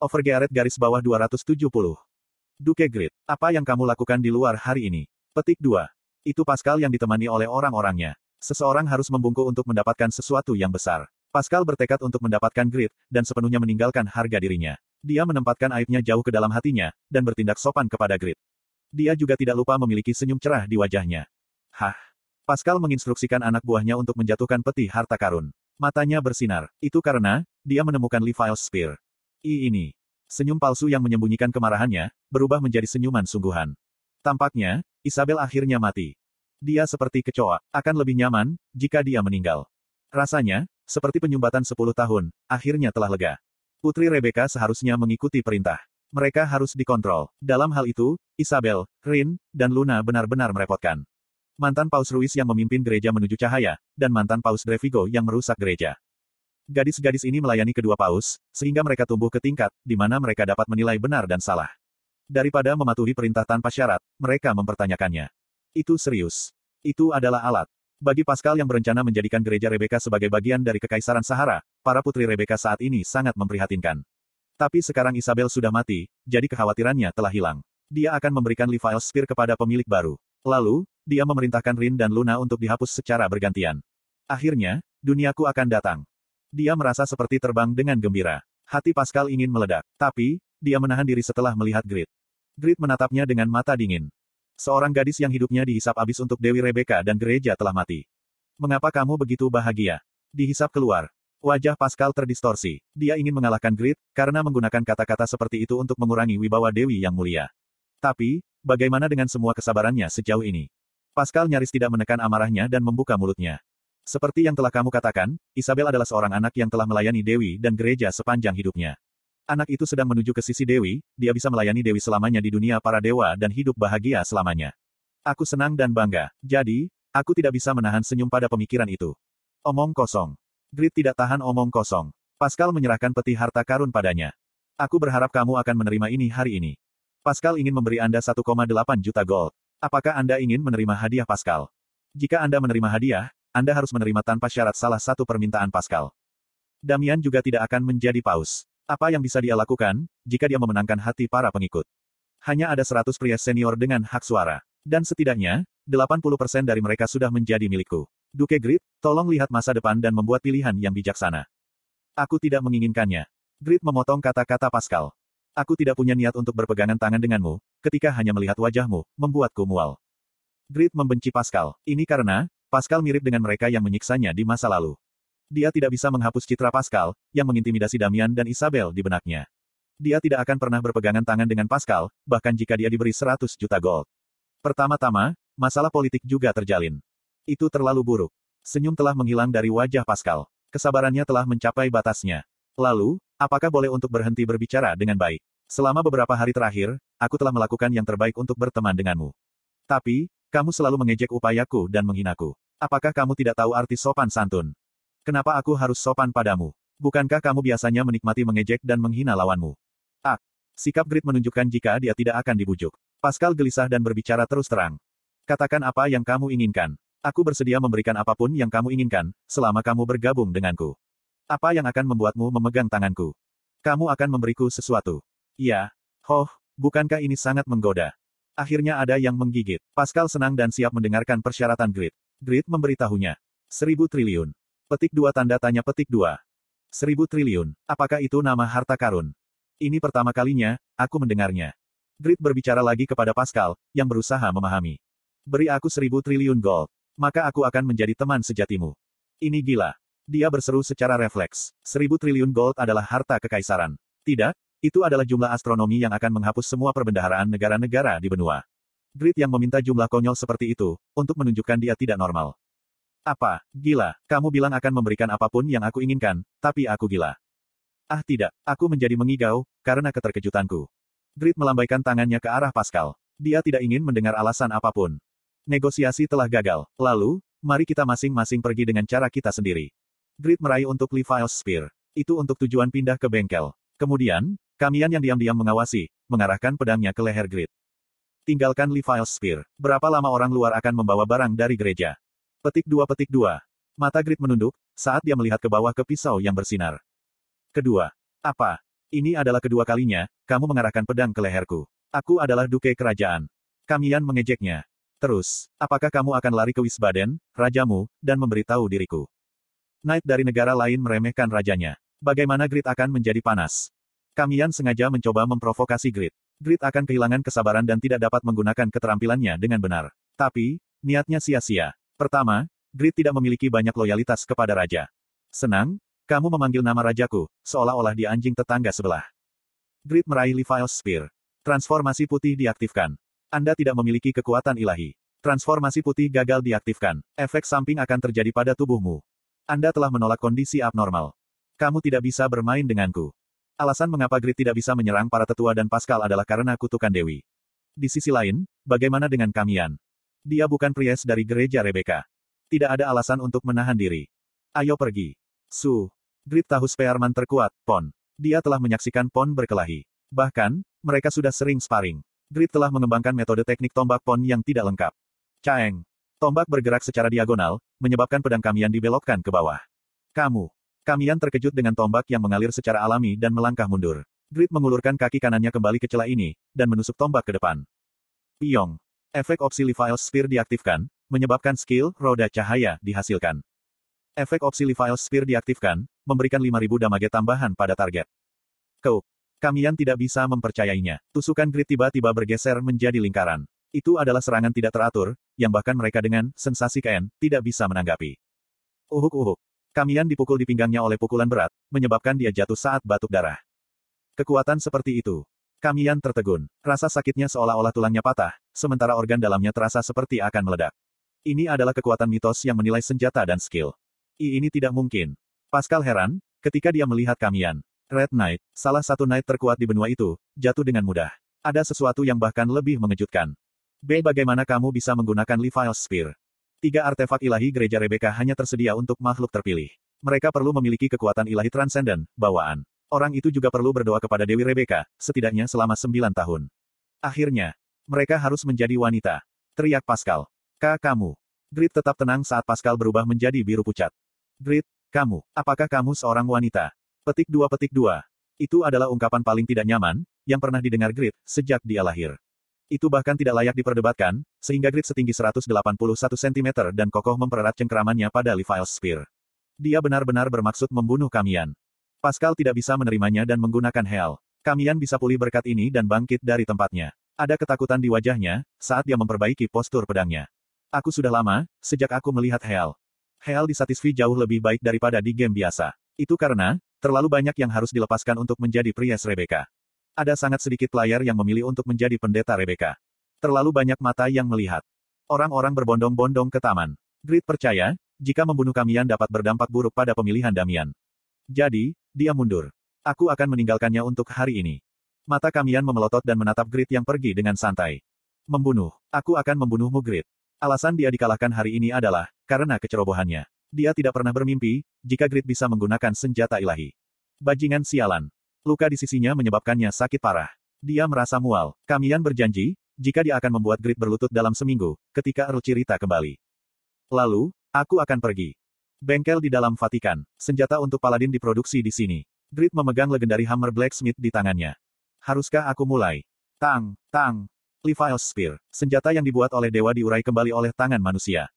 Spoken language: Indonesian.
Overgearet garis bawah 270. Duke Grid, apa yang kamu lakukan di luar hari ini? Petik 2. Itu Pascal yang ditemani oleh orang-orangnya. Seseorang harus membungkuk untuk mendapatkan sesuatu yang besar. Pascal bertekad untuk mendapatkan grid, dan sepenuhnya meninggalkan harga dirinya. Dia menempatkan aibnya jauh ke dalam hatinya, dan bertindak sopan kepada grid. Dia juga tidak lupa memiliki senyum cerah di wajahnya. Hah? Pascal menginstruksikan anak buahnya untuk menjatuhkan peti harta karun. Matanya bersinar. Itu karena, dia menemukan Levi's Spear. I ini. Senyum palsu yang menyembunyikan kemarahannya, berubah menjadi senyuman sungguhan. Tampaknya, Isabel akhirnya mati. Dia seperti kecoa, akan lebih nyaman, jika dia meninggal. Rasanya, seperti penyumbatan 10 tahun, akhirnya telah lega. Putri Rebecca seharusnya mengikuti perintah. Mereka harus dikontrol. Dalam hal itu, Isabel, Rin, dan Luna benar-benar merepotkan. Mantan Paus Ruiz yang memimpin gereja menuju cahaya, dan mantan Paus Drevigo yang merusak gereja. Gadis-gadis ini melayani kedua paus, sehingga mereka tumbuh ke tingkat, di mana mereka dapat menilai benar dan salah. Daripada mematuhi perintah tanpa syarat, mereka mempertanyakannya. Itu serius. Itu adalah alat. Bagi Pascal yang berencana menjadikan gereja Rebecca sebagai bagian dari Kekaisaran Sahara, para putri Rebecca saat ini sangat memprihatinkan. Tapi sekarang Isabel sudah mati, jadi kekhawatirannya telah hilang. Dia akan memberikan Levi's Spear kepada pemilik baru. Lalu, dia memerintahkan Rin dan Luna untuk dihapus secara bergantian. Akhirnya, duniaku akan datang. Dia merasa seperti terbang dengan gembira. Hati Pascal ingin meledak. Tapi, dia menahan diri setelah melihat Grit. Grit menatapnya dengan mata dingin. Seorang gadis yang hidupnya dihisap habis untuk Dewi Rebecca dan gereja telah mati. Mengapa kamu begitu bahagia? Dihisap keluar. Wajah Pascal terdistorsi. Dia ingin mengalahkan Grit, karena menggunakan kata-kata seperti itu untuk mengurangi wibawa Dewi yang mulia. Tapi, bagaimana dengan semua kesabarannya sejauh ini? Pascal nyaris tidak menekan amarahnya dan membuka mulutnya. Seperti yang telah kamu katakan, Isabel adalah seorang anak yang telah melayani Dewi dan gereja sepanjang hidupnya. Anak itu sedang menuju ke sisi Dewi, dia bisa melayani Dewi selamanya di dunia para dewa dan hidup bahagia selamanya. Aku senang dan bangga. Jadi, aku tidak bisa menahan senyum pada pemikiran itu. Omong kosong. Grit tidak tahan omong kosong. Pascal menyerahkan peti harta karun padanya. Aku berharap kamu akan menerima ini hari ini. Pascal ingin memberi Anda 1,8 juta gold. Apakah Anda ingin menerima hadiah Pascal? Jika Anda menerima hadiah, Anda harus menerima tanpa syarat salah satu permintaan Pascal. Damian juga tidak akan menjadi paus. Apa yang bisa dia lakukan, jika dia memenangkan hati para pengikut? Hanya ada 100 pria senior dengan hak suara. Dan setidaknya, 80% dari mereka sudah menjadi milikku. Duke Grit, tolong lihat masa depan dan membuat pilihan yang bijaksana. Aku tidak menginginkannya. Grit memotong kata-kata Pascal. Aku tidak punya niat untuk berpegangan tangan denganmu, ketika hanya melihat wajahmu, membuatku mual. Grit membenci Pascal. Ini karena, Pascal mirip dengan mereka yang menyiksanya di masa lalu. Dia tidak bisa menghapus citra Pascal, yang mengintimidasi Damian dan Isabel di benaknya. Dia tidak akan pernah berpegangan tangan dengan Pascal, bahkan jika dia diberi 100 juta gold. Pertama-tama, masalah politik juga terjalin. Itu terlalu buruk. Senyum telah menghilang dari wajah Pascal. Kesabarannya telah mencapai batasnya. Lalu, apakah boleh untuk berhenti berbicara dengan baik? Selama beberapa hari terakhir, aku telah melakukan yang terbaik untuk berteman denganmu. Tapi, kamu selalu mengejek upayaku dan menghinaku. Apakah kamu tidak tahu arti sopan santun? Kenapa aku harus sopan padamu? Bukankah kamu biasanya menikmati mengejek dan menghina lawanmu? Ah, sikap Grit menunjukkan jika dia tidak akan dibujuk. Pascal gelisah dan berbicara terus terang. Katakan apa yang kamu inginkan. Aku bersedia memberikan apa pun yang kamu inginkan, selama kamu bergabung denganku. Apa yang akan membuatmu memegang tanganku? Kamu akan memberiku sesuatu. Iya. Hoh, bukankah ini sangat menggoda? Akhirnya ada yang menggigit. Pascal senang dan siap mendengarkan persyaratan Grit. Grit memberitahunya. Seribu triliun. Petik dua tanda tanya petik dua. Seribu triliun. Apakah itu nama harta karun? Ini pertama kalinya, aku mendengarnya. Grit berbicara lagi kepada Pascal, yang berusaha memahami. Beri aku seribu triliun gold maka aku akan menjadi teman sejatimu. Ini gila. Dia berseru secara refleks. Seribu triliun gold adalah harta kekaisaran. Tidak, itu adalah jumlah astronomi yang akan menghapus semua perbendaharaan negara-negara di benua. Grit yang meminta jumlah konyol seperti itu, untuk menunjukkan dia tidak normal. Apa, gila, kamu bilang akan memberikan apa pun yang aku inginkan, tapi aku gila. Ah tidak, aku menjadi mengigau, karena keterkejutanku. Grit melambaikan tangannya ke arah Pascal. Dia tidak ingin mendengar alasan apa pun. Negosiasi telah gagal. Lalu, mari kita masing-masing pergi dengan cara kita sendiri. Grid meraih untuk Levi's Spear. Itu untuk tujuan pindah ke bengkel. Kemudian, Kamian yang diam-diam mengawasi, mengarahkan pedangnya ke leher Grid. Tinggalkan Levi's Spear. Berapa lama orang luar akan membawa barang dari gereja? Petik dua petik dua. Mata Grid menunduk, saat dia melihat ke bawah ke pisau yang bersinar. Kedua. Apa? Ini adalah kedua kalinya, kamu mengarahkan pedang ke leherku. Aku adalah duke kerajaan. Kamian mengejeknya. Terus, apakah kamu akan lari ke Wisbaden, rajamu, dan memberitahu diriku? Knight dari negara lain meremehkan rajanya. Bagaimana Grit akan menjadi panas? Kamian sengaja mencoba memprovokasi Grit. Grit akan kehilangan kesabaran dan tidak dapat menggunakan keterampilannya dengan benar. Tapi, niatnya sia-sia. Pertama, Grit tidak memiliki banyak loyalitas kepada raja. Senang, kamu memanggil nama rajaku, seolah-olah dia anjing tetangga sebelah. Grit meraih Levi's Spear. Transformasi putih diaktifkan. Anda tidak memiliki kekuatan ilahi. Transformasi putih gagal diaktifkan. Efek samping akan terjadi pada tubuhmu. Anda telah menolak kondisi abnormal. Kamu tidak bisa bermain denganku. Alasan mengapa Grit tidak bisa menyerang para tetua dan Pascal adalah karena kutukan Dewi. Di sisi lain, bagaimana dengan Kamian? Dia bukan priest dari gereja Rebecca. Tidak ada alasan untuk menahan diri. Ayo pergi. Su. Grit tahu Spearman terkuat, Pon. Dia telah menyaksikan Pon berkelahi. Bahkan, mereka sudah sering sparring. Grit telah mengembangkan metode teknik tombak pon yang tidak lengkap. Caeng. Tombak bergerak secara diagonal, menyebabkan pedang Kamian dibelokkan ke bawah. Kamu. Kamian terkejut dengan tombak yang mengalir secara alami dan melangkah mundur. Grit mengulurkan kaki kanannya kembali ke celah ini, dan menusuk tombak ke depan. Piong. Efek opsi Levi's Spear diaktifkan, menyebabkan skill, roda cahaya, dihasilkan. Efek opsi Levi's Spear diaktifkan, memberikan 5000 damage tambahan pada target. Kau. Kamian tidak bisa mempercayainya. Tusukan grit tiba-tiba bergeser menjadi lingkaran. Itu adalah serangan tidak teratur, yang bahkan mereka dengan sensasi Ken tidak bisa menanggapi. Uhuk-uhuk. Kamian dipukul di pinggangnya oleh pukulan berat, menyebabkan dia jatuh saat batuk darah. Kekuatan seperti itu. Kamian tertegun. Rasa sakitnya seolah-olah tulangnya patah, sementara organ dalamnya terasa seperti akan meledak. Ini adalah kekuatan mitos yang menilai senjata dan skill. I ini tidak mungkin. Pascal heran, ketika dia melihat Kamian. Red Knight, salah satu knight terkuat di benua itu, jatuh dengan mudah. Ada sesuatu yang bahkan lebih mengejutkan. B. Bagaimana kamu bisa menggunakan Levi's Spear? Tiga artefak ilahi gereja Rebecca hanya tersedia untuk makhluk terpilih. Mereka perlu memiliki kekuatan ilahi transenden, bawaan. Orang itu juga perlu berdoa kepada Dewi Rebecca, setidaknya selama sembilan tahun. Akhirnya, mereka harus menjadi wanita. Teriak Pascal. K. Kamu. Grit tetap tenang saat Pascal berubah menjadi biru pucat. Grit, kamu, apakah kamu seorang wanita? Petik 2 Petik 2. Itu adalah ungkapan paling tidak nyaman, yang pernah didengar Grit, sejak dia lahir. Itu bahkan tidak layak diperdebatkan, sehingga Grit setinggi 181 cm dan kokoh mempererat cengkeramannya pada Levi's Spear. Dia benar-benar bermaksud membunuh Kamian. Pascal tidak bisa menerimanya dan menggunakan Hell. Kamian bisa pulih berkat ini dan bangkit dari tempatnya. Ada ketakutan di wajahnya, saat dia memperbaiki postur pedangnya. Aku sudah lama, sejak aku melihat Hell. Hell di Satisfy jauh lebih baik daripada di game biasa. Itu karena, terlalu banyak yang harus dilepaskan untuk menjadi priest Rebecca. Ada sangat sedikit player yang memilih untuk menjadi pendeta Rebecca. Terlalu banyak mata yang melihat. Orang-orang berbondong-bondong ke taman. Grit percaya, jika membunuh Kamian dapat berdampak buruk pada pemilihan Damian. Jadi, dia mundur. Aku akan meninggalkannya untuk hari ini. Mata Kamian memelotot dan menatap Grit yang pergi dengan santai. Membunuh. Aku akan membunuhmu Grit. Alasan dia dikalahkan hari ini adalah, karena kecerobohannya. Dia tidak pernah bermimpi, jika Grit bisa menggunakan senjata ilahi. Bajingan sialan. Luka di sisinya menyebabkannya sakit parah. Dia merasa mual. Kamian berjanji, jika dia akan membuat Grit berlutut dalam seminggu, ketika Earl Cirita kembali. Lalu, aku akan pergi. Bengkel di dalam Vatikan. Senjata untuk Paladin diproduksi di sini. Grit memegang legendari Hammer Blacksmith di tangannya. Haruskah aku mulai? Tang, tang. Levi's Spear. Senjata yang dibuat oleh dewa diurai kembali oleh tangan manusia.